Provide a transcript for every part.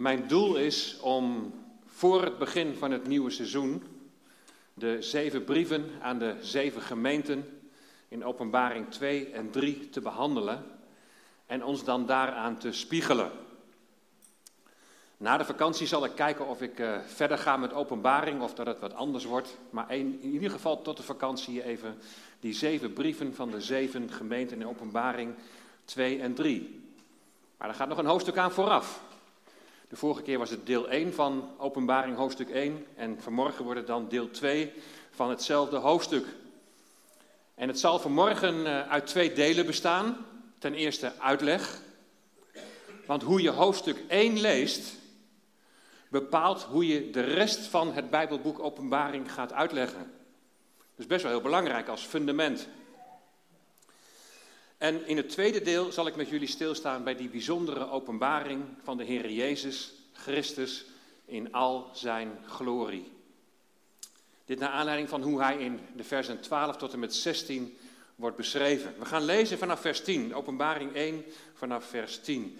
Mijn doel is om voor het begin van het nieuwe seizoen de zeven brieven aan de zeven gemeenten in Openbaring 2 en 3 te behandelen en ons dan daaraan te spiegelen. Na de vakantie zal ik kijken of ik uh, verder ga met openbaring of dat het wat anders wordt. Maar in ieder geval tot de vakantie even die zeven brieven van de zeven gemeenten in openbaring 2 en 3. Maar er gaat nog een hoofdstuk aan vooraf. De vorige keer was het deel 1 van openbaring hoofdstuk 1 en vanmorgen wordt het dan deel 2 van hetzelfde hoofdstuk. En het zal vanmorgen uh, uit twee delen bestaan. Ten eerste uitleg. Want hoe je hoofdstuk 1 leest, bepaalt hoe je de rest van het Bijbelboek Openbaring gaat uitleggen. Dat is best wel heel belangrijk als fundament. En in het tweede deel zal ik met jullie stilstaan bij die bijzondere openbaring van de Heer Jezus Christus in al zijn glorie. Dit naar aanleiding van hoe hij in de versen 12 tot en met 16 wordt beschreven. We gaan lezen vanaf vers 10, openbaring 1 vanaf vers 10.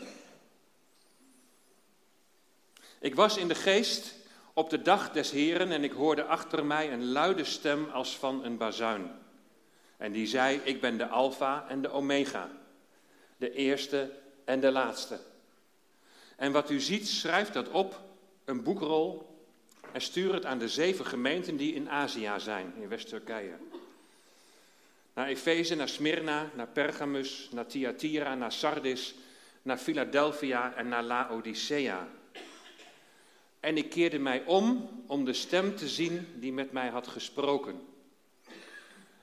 Ik was in de geest op de dag des Heren en ik hoorde achter mij een luide stem als van een bazuin. En die zei, ik ben de Alpha en de Omega, de eerste en de laatste. En wat u ziet, schrijf dat op, een boekrol, en stuur het aan de zeven gemeenten die in Azië zijn, in West-Turkije. Naar Efeze, naar Smyrna, naar Pergamus, naar Thyatira, naar Sardis, naar Philadelphia en naar Laodicea. En ik keerde mij om om de stem te zien die met mij had gesproken.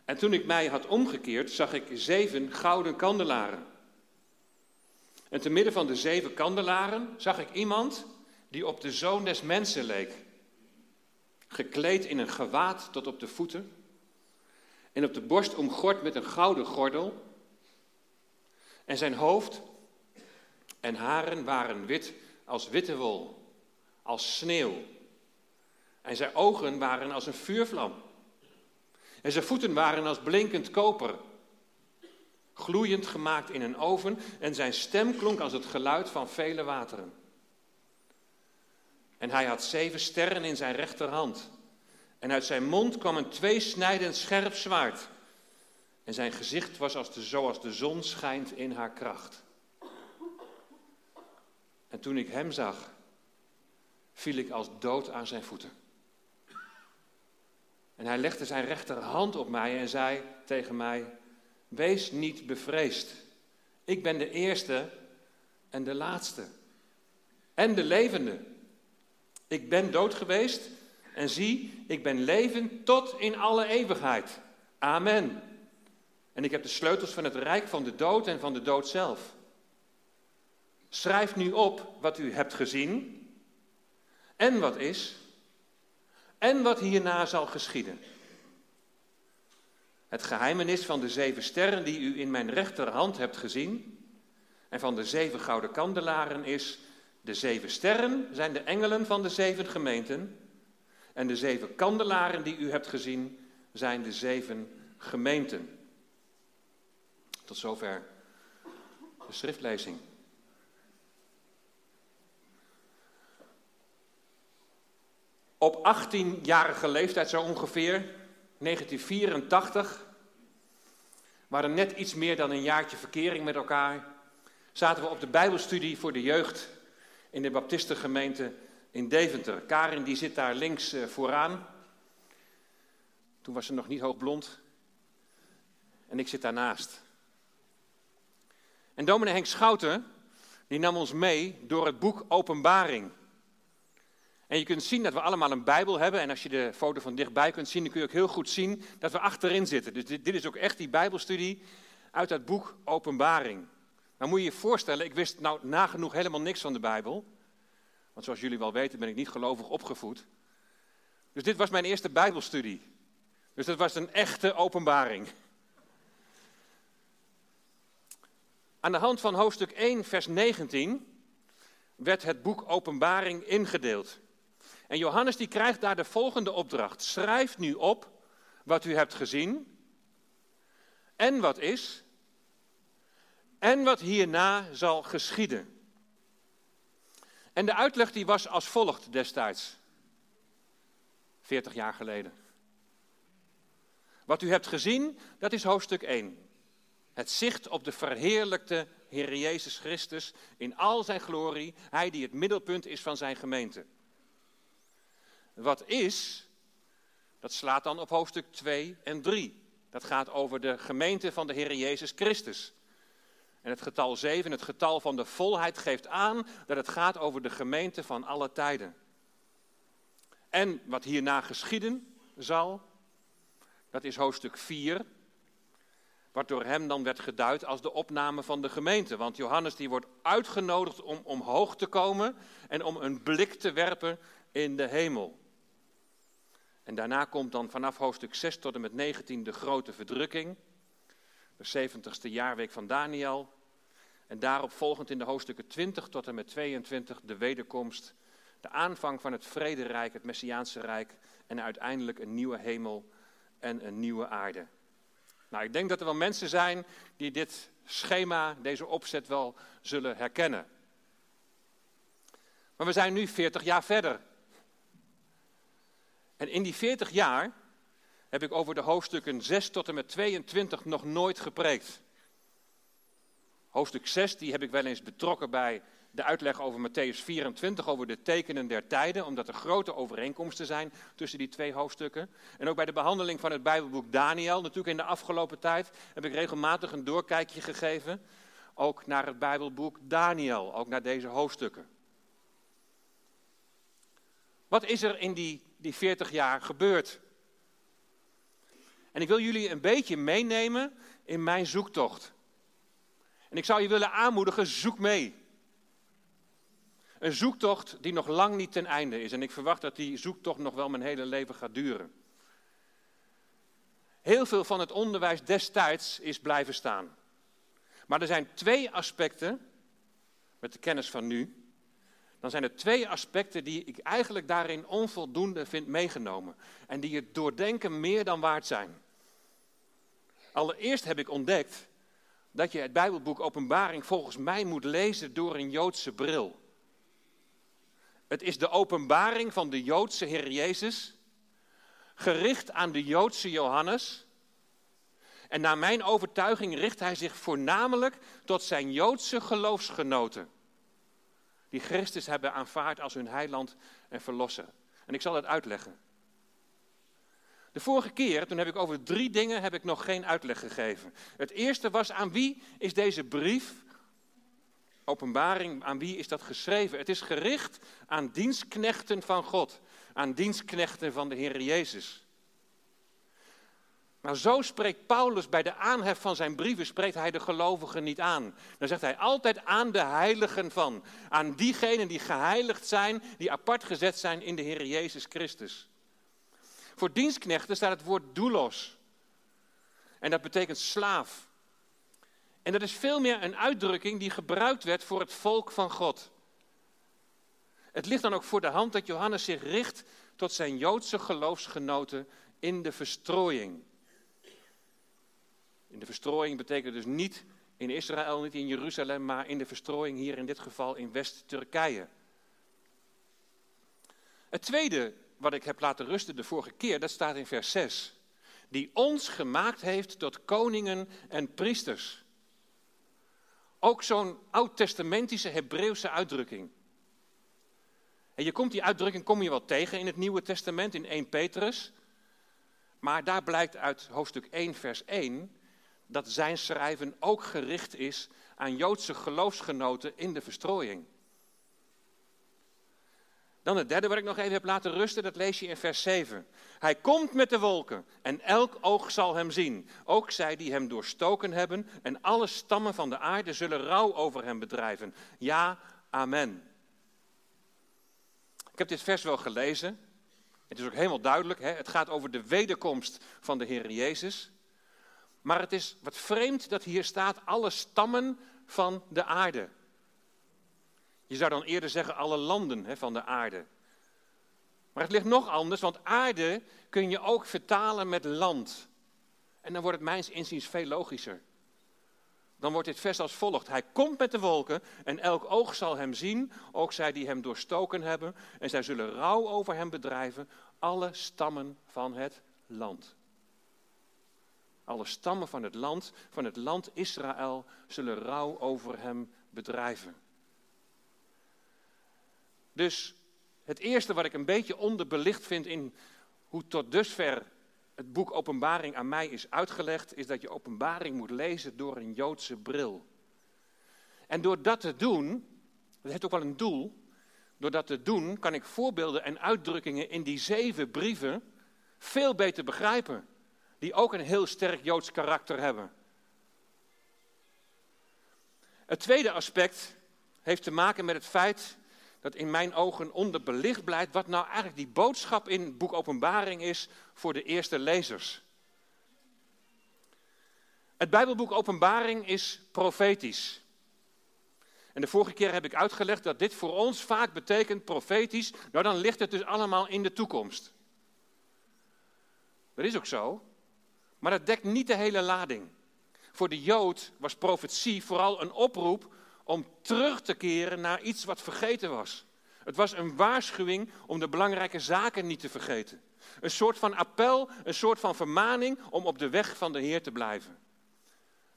En toen ik mij had omgekeerd, zag ik zeven gouden kandelaren. En te midden van de zeven kandelaren zag ik iemand die op de zoon des mensen leek. Gekleed in een gewaad tot op de voeten. En op de borst omgord met een gouden gordel. En zijn hoofd en haren waren wit als witte wol als sneeuw. En zijn ogen waren als een vuurvlam. En zijn voeten waren als blinkend koper. Gloeiend gemaakt in een oven. En zijn stem klonk als het geluid van vele wateren. En hij had zeven sterren in zijn rechterhand. En uit zijn mond kwam een tweesnijdend scherp zwaard. En zijn gezicht was als de, zoals de zon schijnt in haar kracht. En toen ik hem zag, viel ik als dood aan zijn voeten. En hij legde zijn rechterhand op mij en zei tegen mij: Wees niet bevreesd. Ik ben de eerste en de laatste. En de levende. Ik ben dood geweest en zie, ik ben levend tot in alle eeuwigheid. Amen. En ik heb de sleutels van het rijk van de dood en van de dood zelf. Schrijf nu op wat u hebt gezien en wat is en wat hierna zal geschieden. Het geheimenis van de zeven sterren die u in mijn rechterhand hebt gezien en van de zeven gouden kandelaren is, de zeven sterren zijn de engelen van de zeven gemeenten en de zeven kandelaren die u hebt gezien zijn de zeven gemeenten. Tot zover de schriftlezing. Op 18-jarige leeftijd, zo ongeveer, 1984, waren net iets meer dan een jaartje verkering met elkaar, zaten we op de Bijbelstudie voor de jeugd in de Baptistengemeente in Deventer. Karin die zit daar links eh, vooraan. Toen was ze nog niet hoogblond. En ik zit daarnaast. En dominee Henk Schouten, die nam ons mee door het boek Openbaring. En je kunt zien dat we allemaal een Bijbel hebben. En als je de foto van dichtbij kunt zien, dan kun je ook heel goed zien dat we achterin zitten. Dus dit, dit is ook echt die Bijbelstudie uit het boek Openbaring. Maar moet je je voorstellen, ik wist nou nagenoeg helemaal niks van de Bijbel. Want zoals jullie wel weten ben ik niet gelovig opgevoed. Dus dit was mijn eerste Bijbelstudie. Dus dat was een echte openbaring. Aan de hand van hoofdstuk 1, vers 19 werd het boek Openbaring ingedeeld. En Johannes die krijgt daar de volgende opdracht. Schrijf nu op wat u hebt gezien en wat is en wat hierna zal geschieden. En de uitleg die was als volgt destijds, 40 jaar geleden. Wat u hebt gezien, dat is hoofdstuk 1. Het zicht op de verheerlijkte Heer Jezus Christus in al zijn glorie, hij die het middelpunt is van zijn gemeente. Wat is, dat slaat dan op hoofdstuk 2 en 3. Dat gaat over de gemeente van de Heer Jezus Christus. En het getal 7, het getal van de volheid, geeft aan dat het gaat over de gemeente van alle tijden. En wat hierna geschieden zal, dat is hoofdstuk 4, wat door hem dan werd geduid als de opname van de gemeente. Want Johannes die wordt uitgenodigd om omhoog te komen en om een blik te werpen in de hemel. En daarna komt dan vanaf hoofdstuk 6 tot en met 19 de grote verdrukking, de 70ste jaarweek van Daniel. En daarop volgend in de hoofdstukken 20 tot en met 22 de wederkomst, de aanvang van het vrederijk, het Messiaanse rijk en uiteindelijk een nieuwe hemel en een nieuwe aarde. Nou, ik denk dat er wel mensen zijn die dit schema, deze opzet wel zullen herkennen. Maar we zijn nu 40 jaar verder. En in die 40 jaar heb ik over de hoofdstukken 6 tot en met 22 nog nooit gepreekt. Hoofdstuk 6, die heb ik wel eens betrokken bij de uitleg over Matthäus 24, over de tekenen der tijden, omdat er grote overeenkomsten zijn tussen die twee hoofdstukken. En ook bij de behandeling van het Bijbelboek Daniel, natuurlijk in de afgelopen tijd, heb ik regelmatig een doorkijkje gegeven, ook naar het Bijbelboek Daniel, ook naar deze hoofdstukken. Wat is er in die, die 40 jaar gebeurd? En ik wil jullie een beetje meenemen in mijn zoektocht. En ik zou je willen aanmoedigen, zoek mee. Een zoektocht die nog lang niet ten einde is. En ik verwacht dat die zoektocht nog wel mijn hele leven gaat duren. Heel veel van het onderwijs destijds is blijven staan. Maar er zijn twee aspecten, met de kennis van nu, dan zijn er twee aspecten die ik eigenlijk daarin onvoldoende vind meegenomen. En die het doordenken meer dan waard zijn. Allereerst heb ik ontdekt dat je het Bijbelboek Openbaring volgens mij moet lezen door een Joodse bril. Het is de openbaring van de Joodse Heer Jezus, gericht aan de Joodse Johannes. En naar mijn overtuiging richt hij zich voornamelijk tot zijn Joodse geloofsgenoten, die Christus hebben aanvaard als hun heiland en verlosser. En ik zal het uitleggen. De vorige keer, toen heb ik over drie dingen heb ik nog geen uitleg gegeven. Het eerste was aan wie is deze brief, openbaring, aan wie is dat geschreven? Het is gericht aan dienstknechten van God, aan dienstknechten van de Heer Jezus. Maar zo spreekt Paulus bij de aanhef van zijn brieven, spreekt hij de gelovigen niet aan. Dan zegt hij altijd aan de heiligen van, aan diegenen die geheiligd zijn, die apart gezet zijn in de Heer Jezus Christus. Voor dienstknechten staat het woord doulos. En dat betekent slaaf. En dat is veel meer een uitdrukking die gebruikt werd voor het volk van God. Het ligt dan ook voor de hand dat Johannes zich richt tot zijn Joodse geloofsgenoten in de verstrooiing. In de verstrooiing betekent dus niet in Israël, niet in Jeruzalem, maar in de verstrooiing hier in dit geval in West-Turkije. Het tweede wat ik heb laten rusten de vorige keer, dat staat in vers 6. Die ons gemaakt heeft tot koningen en priesters. Ook zo'n oud-testamentische Hebreeuwse uitdrukking. En je komt die uitdrukking kom je wel tegen in het Nieuwe Testament, in 1 Petrus. Maar daar blijkt uit hoofdstuk 1, vers 1, dat zijn schrijven ook gericht is aan Joodse geloofsgenoten in de verstrooiing. Dan het derde wat ik nog even heb laten rusten, dat lees je in vers 7. Hij komt met de wolken en elk oog zal hem zien. Ook zij die hem doorstoken hebben en alle stammen van de aarde zullen rouw over hem bedrijven. Ja, amen. Ik heb dit vers wel gelezen. Het is ook helemaal duidelijk. Hè? Het gaat over de wederkomst van de Heer Jezus. Maar het is wat vreemd dat hier staat alle stammen van de aarde. Je zou dan eerder zeggen alle landen hè, van de aarde. Maar het ligt nog anders, want aarde kun je ook vertalen met land. En dan wordt het mijns inziens veel logischer. dan wordt dit vers als volgt. Hij komt met de wolken en elk oog zal hem zien, ook zij die hem doorstoken hebben. En zij zullen rouw over hem bedrijven, alle stammen van het land. Alle stammen van het land, van het land Israël, zullen rouw over hem bedrijven. Dus het eerste wat ik een beetje onderbelicht vind in hoe tot dusver het boek Openbaring aan mij is uitgelegd, is dat je Openbaring moet lezen door een Joodse bril. En door dat te doen, dat heeft ook wel een doel, door dat te doen kan ik voorbeelden en uitdrukkingen in die zeven brieven veel beter begrijpen, die ook een heel sterk Joods karakter hebben. Het tweede aspect heeft te maken met het feit dat in mijn ogen onderbelicht blijft wat nou eigenlijk die boodschap in het boek Openbaring is voor de eerste lezers. Het Bijbelboek Openbaring is profetisch. En de vorige keer heb ik uitgelegd dat dit voor ons vaak betekent profetisch. Nou, dan ligt het dus allemaal in de toekomst. Dat is ook zo. Maar dat dekt niet de hele lading. Voor de Jood was profetie vooral een oproep om terug te keren naar iets wat vergeten was. Het was een waarschuwing om de belangrijke zaken niet te vergeten. Een soort van appel, een soort van vermaning om op de weg van de Heer te blijven.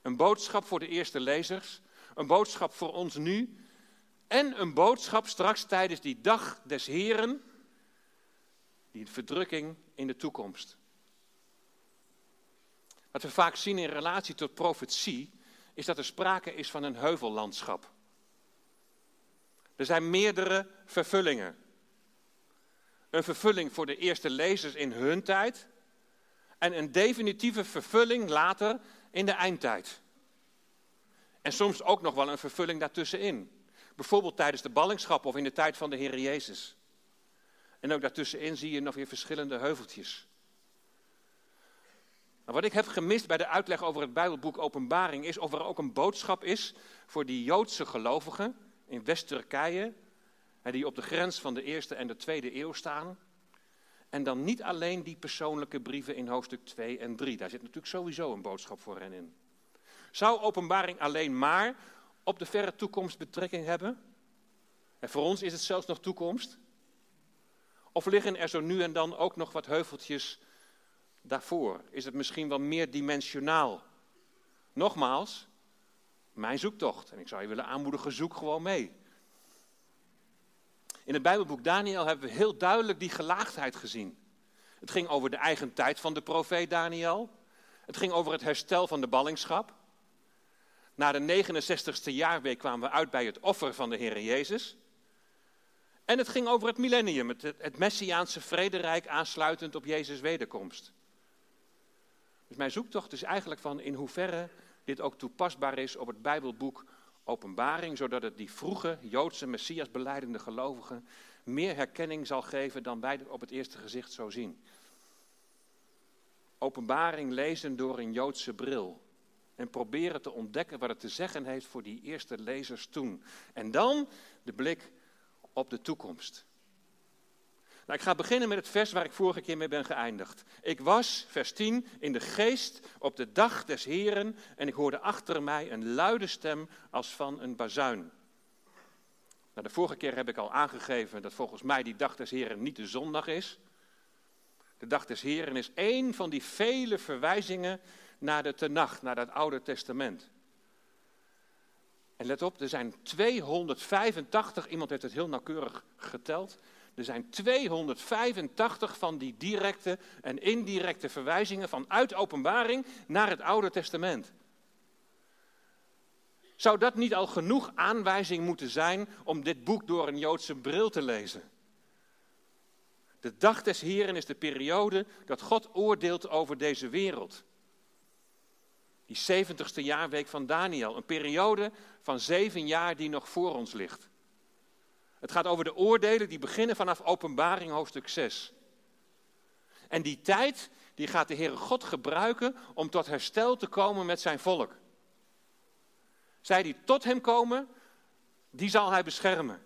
Een boodschap voor de eerste lezers, een boodschap voor ons nu en een boodschap straks tijdens die dag des Heren, die verdrukking in de toekomst. Wat we vaak zien in relatie tot profetie, is dat er sprake is van een heuvellandschap. Er zijn meerdere vervullingen. Een vervulling voor de eerste lezers in hun tijd en een definitieve vervulling later in de eindtijd. En soms ook nog wel een vervulling daartussenin. Bijvoorbeeld tijdens de ballingschap of in de tijd van de Heer Jezus. En ook daartussenin zie je nog weer verschillende heuveltjes. Maar wat ik heb gemist bij de uitleg over het Bijbelboek Openbaring is of er ook een boodschap is voor die Joodse gelovigen in West-Turkije, die op de grens van de eerste en de tweede eeuw staan. En dan niet alleen die persoonlijke brieven in hoofdstuk 2 en 3. Daar zit natuurlijk sowieso een boodschap voor hen in. Zou openbaring alleen maar op de verre toekomst betrekking hebben? En voor ons is het zelfs nog toekomst. Of liggen er zo nu en dan ook nog wat heuveltjes daarvoor? Is het misschien wel meer dimensionaal? Nogmaals, mijn zoektocht. En ik zou je willen aanmoedigen, zoek gewoon mee. In het Bijbelboek Daniel hebben we heel duidelijk die gelaagdheid gezien. Het ging over de eigen tijd van de profeet Daniel. Het ging over het herstel van de ballingschap. Na de 69ste jaarweek kwamen we uit bij het offer van de Heer Jezus. En het ging over het millennium, het, Messiaanse vrederijk aansluitend op Jezus' wederkomst. Dus mijn zoektocht is eigenlijk van in hoeverre dit ook toepasbaar is op het Bijbelboek Openbaring, zodat het die vroege Joodse Messias beleidende gelovigen meer herkenning zal geven dan wij op het eerste gezicht zo zien. Openbaring lezen door een Joodse bril en proberen te ontdekken wat het te zeggen heeft voor die eerste lezers toen. En dan de blik op de toekomst. Nou, ik ga beginnen met het vers waar ik vorige keer mee ben geëindigd. Ik was, vers 10, in de geest op de dag des Heren en ik hoorde achter mij een luide stem als van een bazuin. Nou, de vorige keer heb ik al aangegeven dat volgens mij die dag des Heren niet de zondag is. De dag des Heren is één van die vele verwijzingen naar de Tenach, naar dat Oude Testament. En let op, er zijn 285, iemand heeft het heel nauwkeurig geteld, er zijn 285 van die directe en indirecte verwijzingen vanuit openbaring naar het Oude Testament. Zou dat niet al genoeg aanwijzing moeten zijn om dit boek door een Joodse bril te lezen? De dag des Heren is de periode dat God oordeelt over deze wereld. Die 70ste jaarweek van Daniel, een periode van zeven jaar die nog voor ons ligt. Het gaat over de oordelen die beginnen vanaf Openbaring hoofdstuk 6. En die tijd, die gaat de Heere God gebruiken om tot herstel te komen met zijn volk. Zij die tot hem komen, die zal hij beschermen.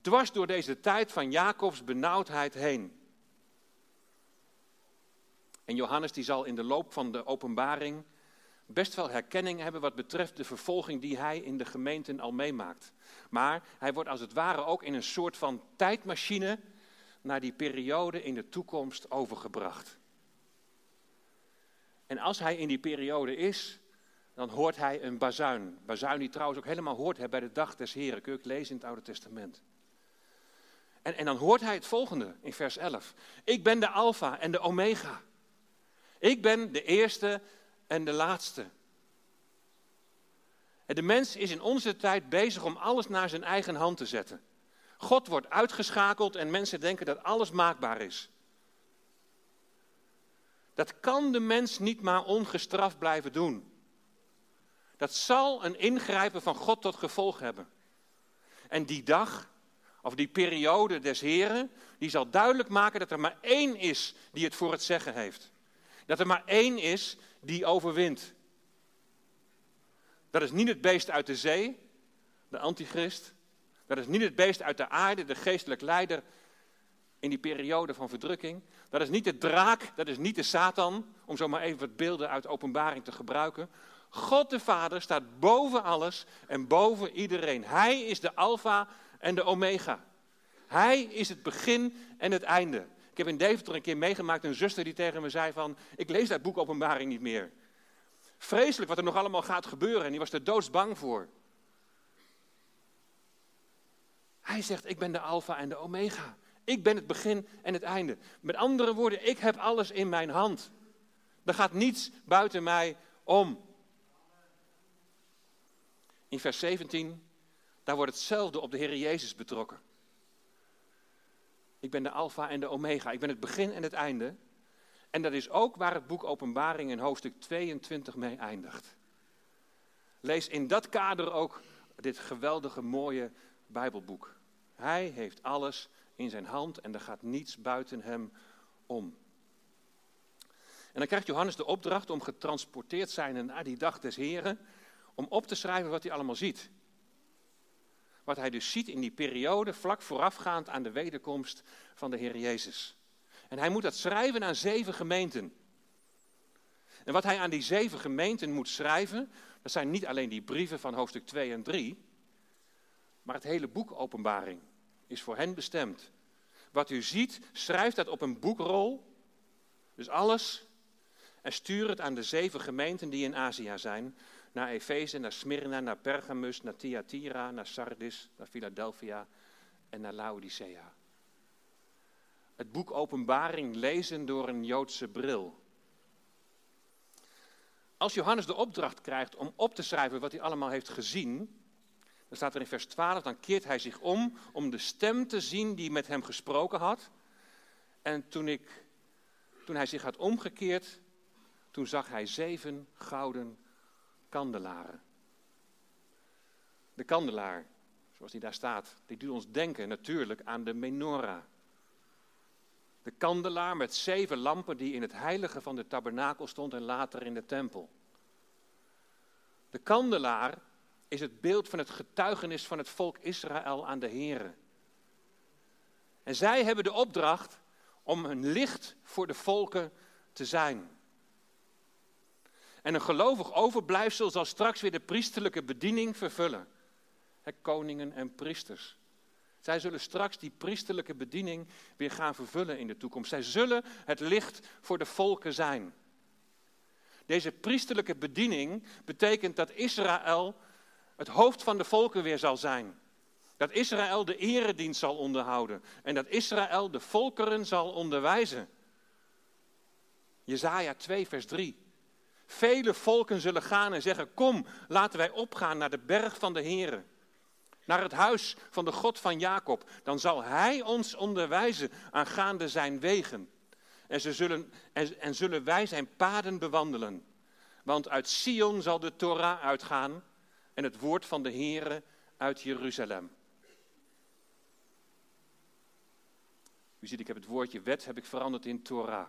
Dwars door deze tijd van Jacobs benauwdheid heen. En Johannes die zal in de loop van de openbaring best wel herkenning hebben wat betreft de vervolging die hij in de gemeenten al meemaakt. Maar hij wordt als het ware ook in een soort van tijdmachine naar die periode in de toekomst overgebracht. En als hij in die periode is, dan hoort hij een bazuin. Bazuin die trouwens ook helemaal hoort bij de dag des Heren. Kun je ook lezen in het Oude Testament. En, en dan hoort hij het volgende in vers 11. Ik ben de Alpha en de Omega. Ik ben de eerste en de laatste. De mens is in onze tijd bezig om alles naar zijn eigen hand te zetten. God wordt uitgeschakeld en mensen denken dat alles maakbaar is. Dat kan de mens niet maar ongestraft blijven doen. Dat zal een ingrijpen van God tot gevolg hebben. En die dag, of die periode des Heren, die zal duidelijk maken dat er maar één is die het voor het zeggen heeft. Dat er maar één is die overwint. Dat is niet het beest uit de zee, de antichrist. Dat is niet het beest uit de aarde, de geestelijk leider in die periode van verdrukking. Dat is niet de draak, dat is niet de Satan, om zo maar even wat beelden uit openbaring te gebruiken. God de Vader staat boven alles en boven iedereen. Hij is de Alpha en de Omega. Hij is het begin en het einde. Ik heb in Deventer een keer meegemaakt een zuster die tegen me zei van, ik lees dat boek Openbaring niet meer. Vreselijk wat er nog allemaal gaat gebeuren en die was er doodsbang voor. Hij zegt, ik ben de Alpha en de Omega. Ik ben het begin en het einde. Met andere woorden, ik heb alles in mijn hand. Er gaat niets buiten mij om. In vers 17, daar wordt hetzelfde op de Heer Jezus betrokken. Ik ben de Alpha en de Omega. Ik ben het begin en het einde. En dat is ook waar het boek Openbaring in hoofdstuk 22 mee eindigt. Lees in dat kader ook dit geweldige mooie Bijbelboek. Hij heeft alles in zijn hand en er gaat niets buiten hem om. En dan krijgt Johannes de opdracht om getransporteerd zijn naar die dag des Heren, om op te schrijven wat hij allemaal ziet. Wat hij dus ziet in die periode vlak voorafgaand aan de wederkomst van de Heer Jezus. En hij moet dat schrijven aan zeven gemeenten. En wat hij aan die zeven gemeenten moet schrijven, dat zijn niet alleen die brieven van hoofdstuk 2 en 3, maar het hele boek Openbaring is voor hen bestemd. Wat u ziet, schrijf dat op een boekrol. Dus alles. En stuur het aan de zeven gemeenten die in Azië zijn. Naar Efeze, naar Smyrna, naar Pergamus, naar Thyatira, naar Sardis, naar Philadelphia en naar Laodicea. Het boek Openbaring lezen door een Joodse bril. Als Johannes de opdracht krijgt om op te schrijven wat hij allemaal heeft gezien, dan staat er in vers 12, dan keert hij zich om om de stem te zien die met hem gesproken had. En toen, ik, toen hij zich had omgekeerd, toen zag hij zeven gouden kandelaren. De kandelaar, zoals die daar staat, die doet ons denken natuurlijk aan de menorah. De kandelaar met zeven lampen die in het heilige van de tabernakel stond en later in de tempel. De kandelaar is het beeld van het getuigenis van het volk Israël aan de Here. En zij hebben de opdracht om een licht voor de volken te zijn. En een gelovig overblijfsel zal straks weer de priesterlijke bediening vervullen. koningen en priesters. Zij zullen straks die priesterlijke bediening weer gaan vervullen in de toekomst. Zij zullen het licht voor de volken zijn. Deze priesterlijke bediening betekent dat Israël het hoofd van de volken weer zal zijn. Dat Israël de eredienst zal onderhouden en dat Israël de volkeren zal onderwijzen. Jezaja 2, vers 3. Vele volken zullen gaan en zeggen: Kom, laten wij opgaan naar de berg van de Here, naar het huis van de God van Jacob. Dan zal Hij ons onderwijzen aangaande zijn wegen. En, ze zullen, en, en zullen wij zijn paden bewandelen. Want uit Sion zal de Torah uitgaan en het woord van de Heere uit Jeruzalem. U ziet, ik heb het woordje wet heb ik veranderd in Torah.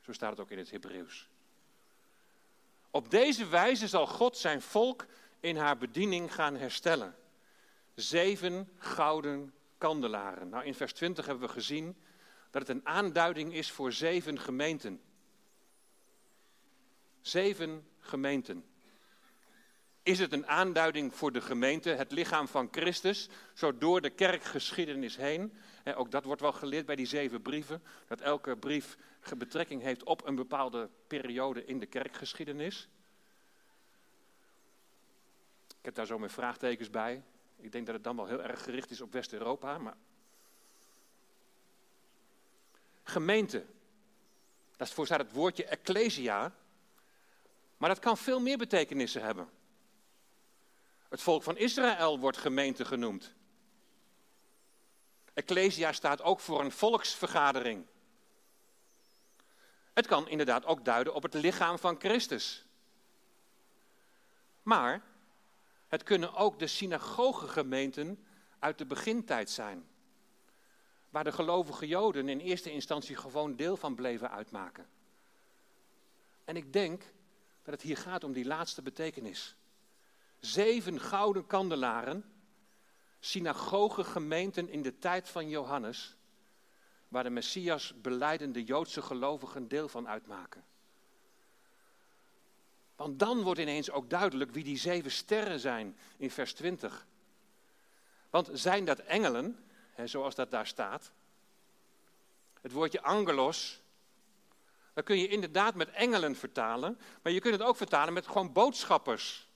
Zo staat het ook in het Hebreeuws. Op deze wijze zal God zijn volk in haar bediening gaan herstellen. Zeven gouden kandelaren. Nou, in vers 20 hebben we gezien dat het een aanduiding is voor zeven gemeenten. Zeven gemeenten. Is het een aanduiding voor de gemeente, het lichaam van Christus, zo door de kerkgeschiedenis heen? ook dat wordt wel geleerd bij die zeven brieven, dat elke brief betrekking heeft op een bepaalde periode in de kerkgeschiedenis. Ik heb daar zo mijn vraagtekens bij. Ik denk dat het dan wel heel erg gericht is op West-Europa, maar gemeente. Daarvoor staat het woordje ecclesia. Maar dat kan veel meer betekenissen hebben. Het volk van Israël wordt gemeente genoemd. Ecclesia staat ook voor een volksvergadering. Het kan inderdaad ook duiden op het lichaam van Christus. Maar het kunnen ook de synagogegemeenten uit de begintijd zijn waar de gelovige Joden in eerste instantie gewoon deel van bleven uitmaken. En ik denk dat het hier gaat om die laatste betekenis. Zeven gouden kandelaren, synagoge gemeenten in de tijd van Johannes, waar de Messias beleidende Joodse gelovigen deel van uitmaken. Want dan wordt ineens ook duidelijk wie die zeven sterren zijn in vers 20. Want zijn dat engelen, zoals dat daar staat. Het woordje angelos, dat kun je inderdaad met engelen vertalen, maar je kunt het ook vertalen met gewoon boodschappers.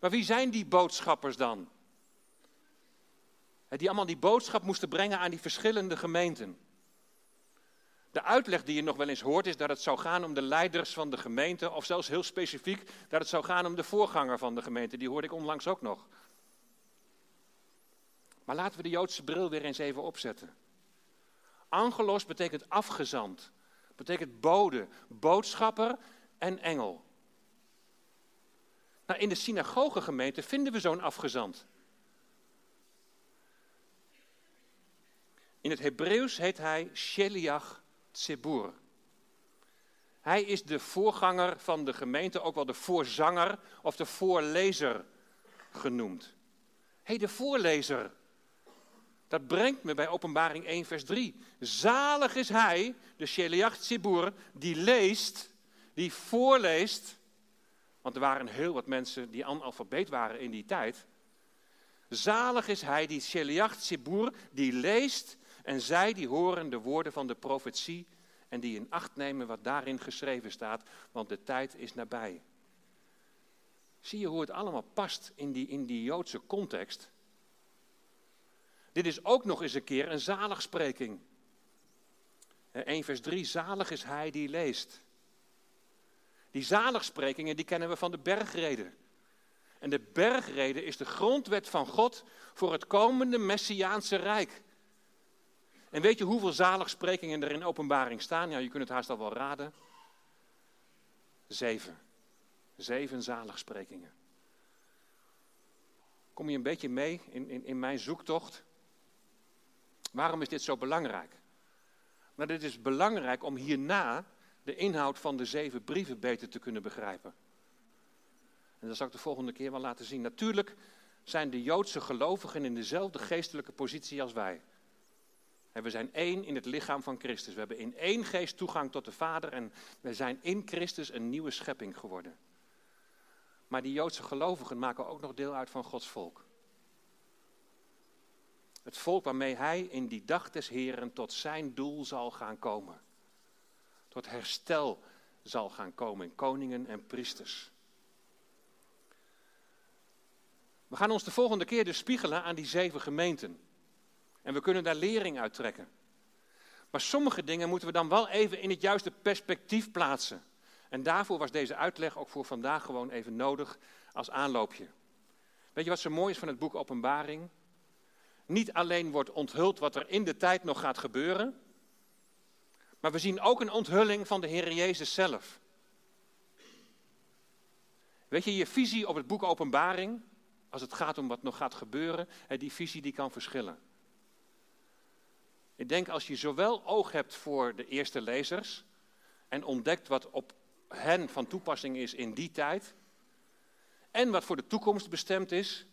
Maar wie zijn die boodschappers dan? Die allemaal die boodschap moesten brengen aan die verschillende gemeenten. De uitleg die je nog wel eens hoort is dat het zou gaan om de leiders van de gemeente, of zelfs heel specifiek dat het zou gaan om de voorganger van de gemeente. Die hoorde ik onlangs ook nog. Maar laten we de Joodse bril weer eens even opzetten. Angelos betekent afgezand, betekent bode, boodschapper en engel. Nou, in de synagogegemeente vinden we zo'n afgezant. In het Hebreeuws heet hij Sheliach Tzibur. Hij is de voorganger van de gemeente, ook wel de voorzanger of de voorlezer genoemd. Hé, hey, de voorlezer. Dat brengt me bij Openbaring 1, vers 3. Zalig is hij, de Sheliach Tzibur, die leest, die voorleest. Want er waren heel wat mensen die analfabeet waren in die tijd. Zalig is hij, die Sheliach Tzibur, die leest en zij die horen de woorden van de profetie en die in acht nemen wat daarin geschreven staat, want de tijd is nabij. Zie je hoe het allemaal past in die, in die Joodse context? Dit is ook nog eens een keer een zaligspreking. 1 vers 3, zalig is hij die leest. Die zaligsprekingen die kennen we van de bergreden. En de bergreden is de grondwet van God voor het komende Messiaanse Rijk. En weet je hoeveel zaligsprekingen er in openbaring staan? Ja, je kunt het haast al wel raden. Zeven. Zeven zaligsprekingen. Kom je een beetje mee in, in, in mijn zoektocht? Waarom is dit zo belangrijk? Maar dit is belangrijk om hierna de inhoud van de zeven brieven beter te kunnen begrijpen. En dat zal ik de volgende keer wel laten zien. Natuurlijk zijn de Joodse gelovigen in dezelfde geestelijke positie als wij. En we zijn één in het lichaam van Christus. We hebben in één geest toegang tot de Vader en we zijn in Christus een nieuwe schepping geworden. Maar die Joodse gelovigen maken ook nog deel uit van Gods volk. Het volk waarmee hij in die dag des Heren tot zijn doel zal gaan komen. Tot herstel zal gaan komen in koningen en priesters. We gaan ons de volgende keer dus spiegelen aan die zeven gemeenten. En we kunnen daar lering uit trekken. Maar sommige dingen moeten we dan wel even in het juiste perspectief plaatsen. En daarvoor was deze uitleg ook voor vandaag gewoon even nodig als aanloopje. Weet je wat zo mooi is van het boek Openbaring? niet alleen wordt onthuld wat er in de tijd nog gaat gebeuren, maar we zien ook een onthulling van de Heer Jezus zelf. Weet je, je visie op het boek Openbaring, als het gaat om wat nog gaat gebeuren, die visie die kan verschillen. Ik denk als je zowel oog hebt voor de eerste lezers en ontdekt wat op hen van toepassing is in die tijd, en wat voor de toekomst bestemd is,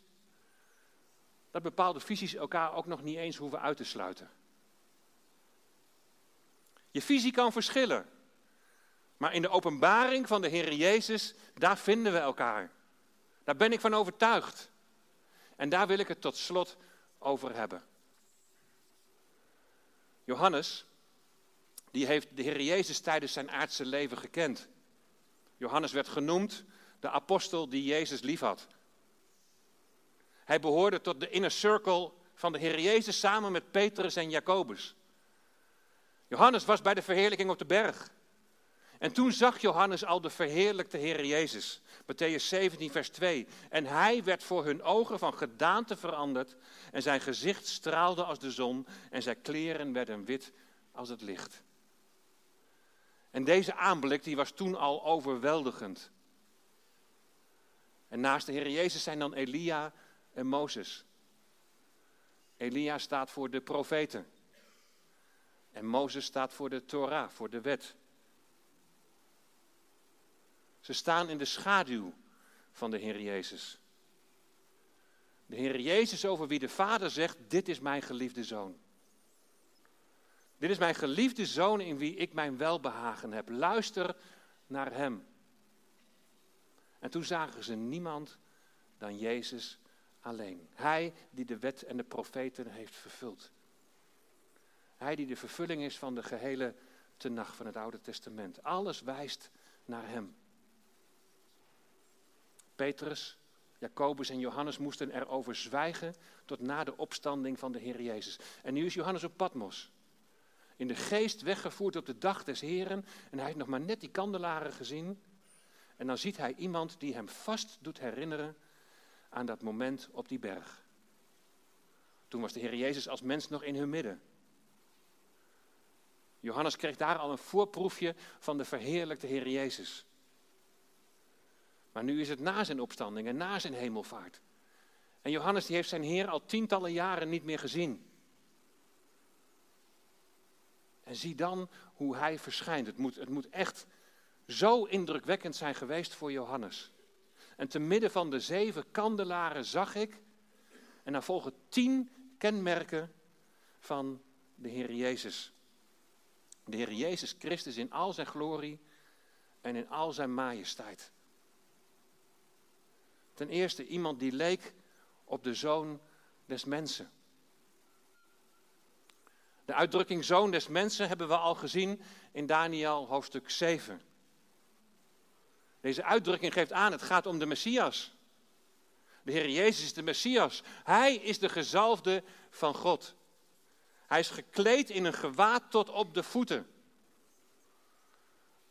dat bepaalde visies elkaar ook nog niet eens hoeven uit te sluiten. Je visie kan verschillen. Maar in de openbaring van de Heer Jezus, daar vinden we elkaar. Daar ben ik van overtuigd. En daar wil ik het tot slot over hebben. Johannes, die heeft de Heer Jezus tijdens zijn aardse leven gekend. Johannes werd genoemd de apostel die Jezus liefhad. Hij behoorde tot de inner circle van de Heer Jezus samen met Petrus en Jacobus. Johannes was bij de verheerlijking op de berg. En toen zag Johannes al de verheerlijkte Heer Jezus. Matthäus 17, vers 2. En hij werd voor hun ogen van gedaante veranderd. En zijn gezicht straalde als de zon. En zijn kleren werden wit als het licht. En deze aanblik die was toen al overweldigend. En naast de Heer Jezus zijn dan Elia en Mozes. Elia staat voor de profeten. En Mozes staat voor de Torah, voor de wet. Ze staan in de schaduw van de Heer Jezus. De Heer Jezus over wie de Vader zegt, dit is mijn geliefde zoon. Dit is mijn geliefde zoon in wie ik mijn welbehagen heb. Luister naar hem. En toen zagen ze niemand dan Jezus alleen. Hij die de wet en de profeten heeft vervuld. Hij die de vervulling is van de gehele tenacht van het Oude Testament. Alles wijst naar hem. Petrus, Jacobus en Johannes moesten erover zwijgen tot na de opstanding van de Heer Jezus. En nu is Johannes op Patmos. In de geest weggevoerd op de dag des Heren. En hij heeft nog maar net die kandelaren gezien. En dan ziet hij iemand die hem vast doet herinneren aan dat moment op die berg. Toen was de Heer Jezus als mens nog in hun midden. Johannes kreeg daar al een voorproefje van de verheerlijkte Heer Jezus. Maar nu is het na zijn opstanding en na zijn hemelvaart. En Johannes die heeft zijn Heer al tientallen jaren niet meer gezien. En zie dan hoe hij verschijnt. Het moet, het moet echt zo indrukwekkend zijn geweest voor Johannes. En te midden van de zeven kandelaren zag ik, en dan volgen tien kenmerken van de Heer Jezus. De Heer Jezus Christus in al zijn glorie en in al zijn majesteit. Ten eerste iemand die leek op de zoon des mensen. De uitdrukking zoon des mensen hebben we al gezien in Daniel hoofdstuk 7. Deze uitdrukking geeft aan, het gaat om de Messias. De Heer Jezus is de Messias. Hij is de gezalfde van God. Hij is gekleed in een gewaad tot op de voeten.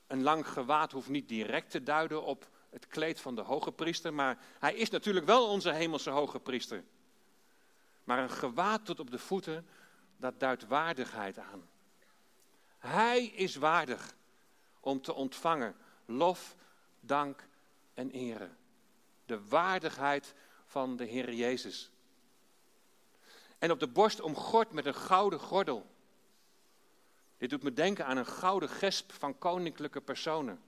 Een lang gewaad hoeft niet direct te duiden op het kleed van de hoge priester, maar hij is natuurlijk wel onze hemelse hoge priester. Maar een gewaad tot op de voeten, dat duidt waardigheid aan. Hij is waardig om te ontvangen lof, dank en ere. De waardigheid van de Heer Jezus. En op de borst omgord met een gouden gordel. Dit doet me denken aan een gouden gesp van koninklijke personen.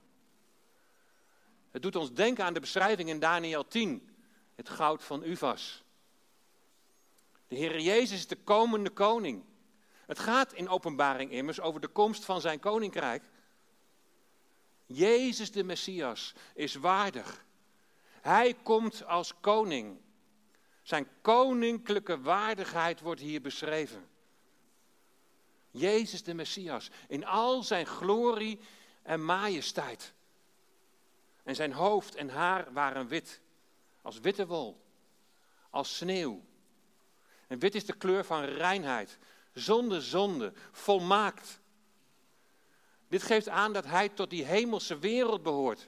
Het doet ons denken aan de beschrijving in Daniel 10, het goud van Uvas. De Heer Jezus is de komende koning. Het gaat in openbaring immers over de komst van zijn koninkrijk. Jezus de Messias is waardig. Hij komt als koning. Zijn koninklijke waardigheid wordt hier beschreven. Jezus de Messias in al zijn glorie en majesteit. En zijn hoofd en haar waren wit, als witte wol, als sneeuw. En wit is de kleur van reinheid, zonder zonde, volmaakt. Dit geeft aan dat hij tot die hemelse wereld behoort.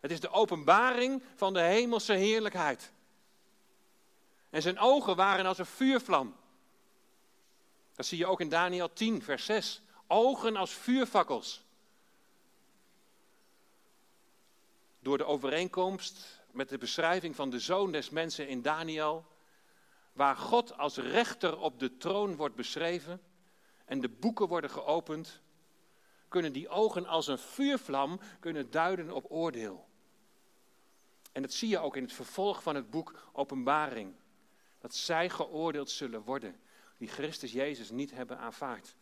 Het is de openbaring van de hemelse heerlijkheid. En zijn ogen waren als een vuurvlam. Dat zie je ook in Daniel 10, vers 6. Ogen als vuurfakkels. Door de overeenkomst met de beschrijving van de zoon des mensen in Daniel, waar God als rechter op de troon wordt beschreven en de boeken worden geopend, kunnen die ogen als een vuurvlam kunnen duiden op oordeel. En dat zie je ook in het vervolg van het boek Openbaring. Dat zij geoordeeld zullen worden, die Christus Jezus niet hebben aanvaard.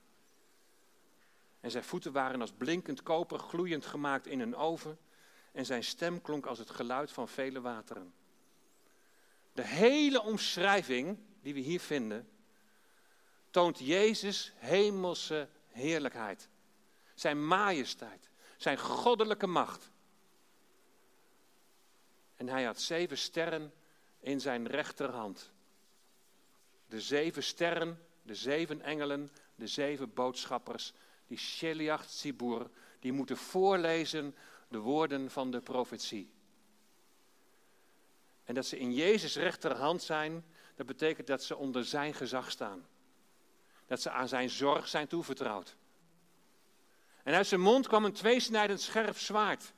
En zijn voeten waren als blinkend koper gloeiend gemaakt in een oven. en zijn stem klonk als het geluid van vele wateren. De hele omschrijving die we hier vinden, toont Jezus hemelse heerlijkheid, zijn majesteit, zijn goddelijke macht. En hij had zeven sterren in zijn rechterhand. De zeven sterren, de zeven engelen, de zeven boodschappers, die Sheliach Tzibur, die moeten voorlezen de woorden van de profetie. En dat ze in Jezus rechterhand zijn, dat betekent dat ze onder zijn gezag staan. Dat ze aan zijn zorg zijn toevertrouwd. En uit zijn mond kwam een tweesnijdend scherp zwaard.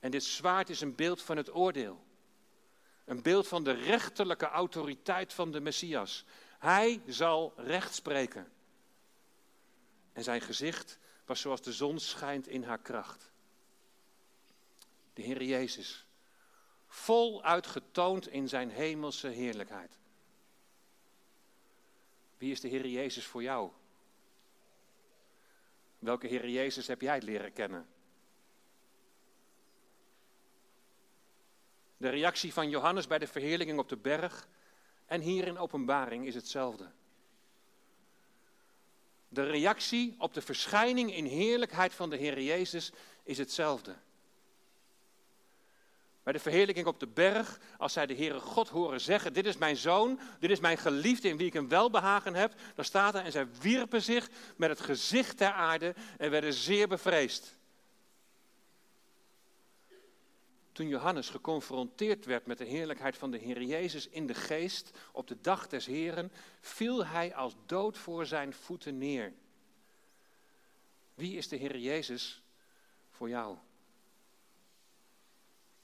En dit zwaard is een beeld van het oordeel. Een beeld van de rechterlijke autoriteit van de Messias. Hij zal recht spreken. En zijn gezicht was zoals de zon schijnt in haar kracht. De Heer Jezus, voluit getoond in zijn hemelse heerlijkheid. Wie is de Heer Jezus voor jou? Welke Heer Jezus heb jij leren kennen? De reactie van Johannes bij de verheerlijking op de berg en hier in openbaring is hetzelfde. De reactie op de verschijning in heerlijkheid van de Heer Jezus is hetzelfde. Bij de verheerlijking op de berg, als zij de Heere God horen zeggen: Dit is mijn zoon, dit is mijn geliefde in wie ik een welbehagen heb, dan staat er en zij wierpen zich met het gezicht ter aarde en werden zeer bevreesd. Toen Johannes geconfronteerd werd met de heerlijkheid van de Heer Jezus in de geest op de dag des Heren, viel hij als dood voor zijn voeten neer. Wie is de Heer Jezus voor jou?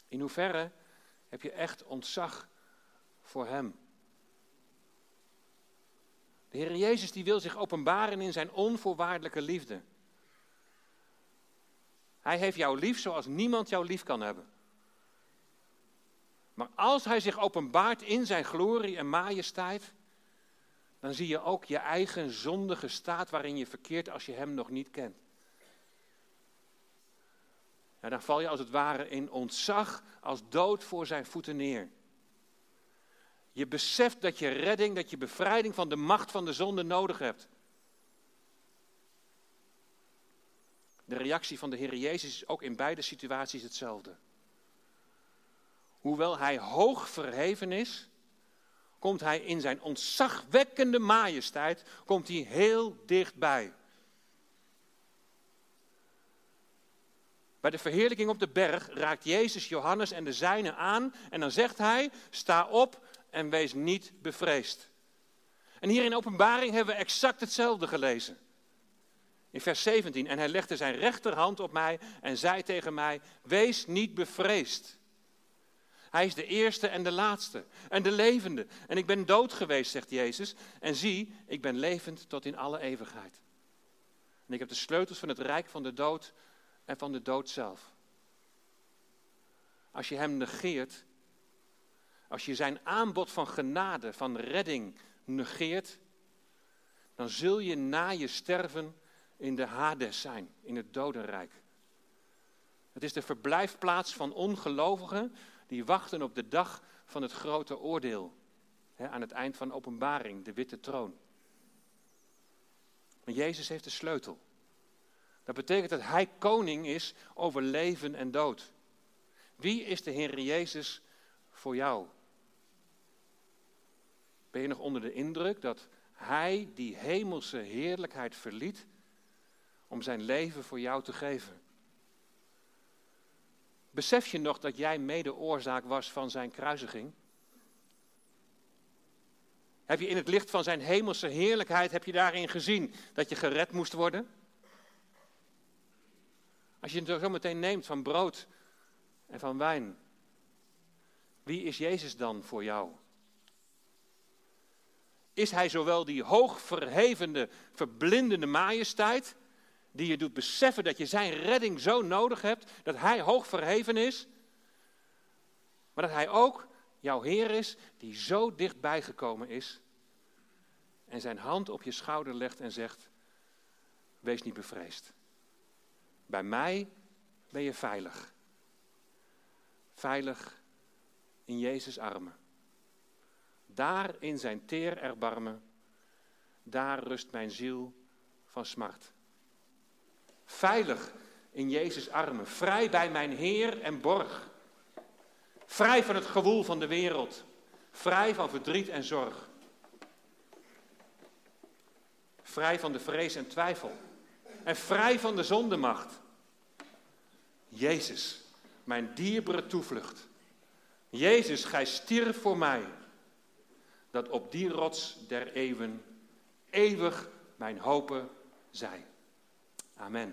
In hoeverre heb je echt ontzag voor Hem? De Heer Jezus die wil zich openbaren in zijn onvoorwaardelijke liefde. Hij heeft jou lief zoals niemand jou lief kan hebben. Maar als hij zich openbaart in zijn glorie en majesteit, dan zie je ook je eigen zondige staat waarin je verkeert als je hem nog niet kent. Ja, dan val je als het ware in ontzag als dood voor zijn voeten neer. Je beseft dat je redding, dat je bevrijding van de macht van de zonde nodig hebt. De reactie van de Heer Jezus is ook in beide situaties hetzelfde. Hoewel hij hoog verheven is, komt hij in zijn ontzagwekkende majesteit komt hij heel dichtbij. Bij de verheerlijking op de berg raakt Jezus Johannes en de zijnen aan en dan zegt hij: Sta op en wees niet bevreesd. En hier in openbaring hebben we exact hetzelfde gelezen. In vers 17: En hij legde zijn rechterhand op mij en zei tegen mij: Wees niet bevreesd. Hij is de eerste en de laatste en de levende. En ik ben dood geweest, zegt Jezus. En zie, ik ben levend tot in alle eeuwigheid. En ik heb de sleutels van het rijk van de dood en van de dood zelf. Als je hem negeert, als je zijn aanbod van genade, van redding negeert, dan zul je na je sterven in de Hades zijn, in het dodenrijk. Het is de verblijfplaats van ongelovigen die wachten op de dag van het grote oordeel. aan het eind van openbaring, de witte troon. Maar Jezus heeft de sleutel. Dat betekent dat Hij koning is over leven en dood. Wie is de Heer Jezus voor jou? Ben je nog onder de indruk dat Hij die hemelse heerlijkheid verliet om zijn leven voor jou te geven? Besef je nog dat jij mede oorzaak was van zijn kruisiging? Heb je in het licht van zijn hemelse heerlijkheid, heb je daarin gezien dat je gered moest worden? Als je het zo meteen neemt van brood en van wijn, wie is Jezus dan voor jou? Is hij zowel die hoogverhevende, verblindende majesteit, die je doet beseffen dat je zijn redding zo nodig hebt, dat hij hoog verheven is, maar dat hij ook jouw Heer is, die zo dichtbij gekomen is en zijn hand op je schouder legt en zegt, wees niet bevreesd. Bij mij ben je veilig. veilig in Jezus' armen. Daar in zijn teer erbarmen, daar rust mijn ziel van smart. Veilig in Jezus' armen, vrij bij mijn Heer en borg. Vrij van het gewoel van de wereld, vrij van verdriet en zorg. Vrij van de vrees en twijfel. En vrij van de zondemacht. Jezus, mijn dierbare toevlucht. Jezus, gij stierf voor mij. Dat op die rots der eeuwen eeuwig mijn hopen zij. Amen.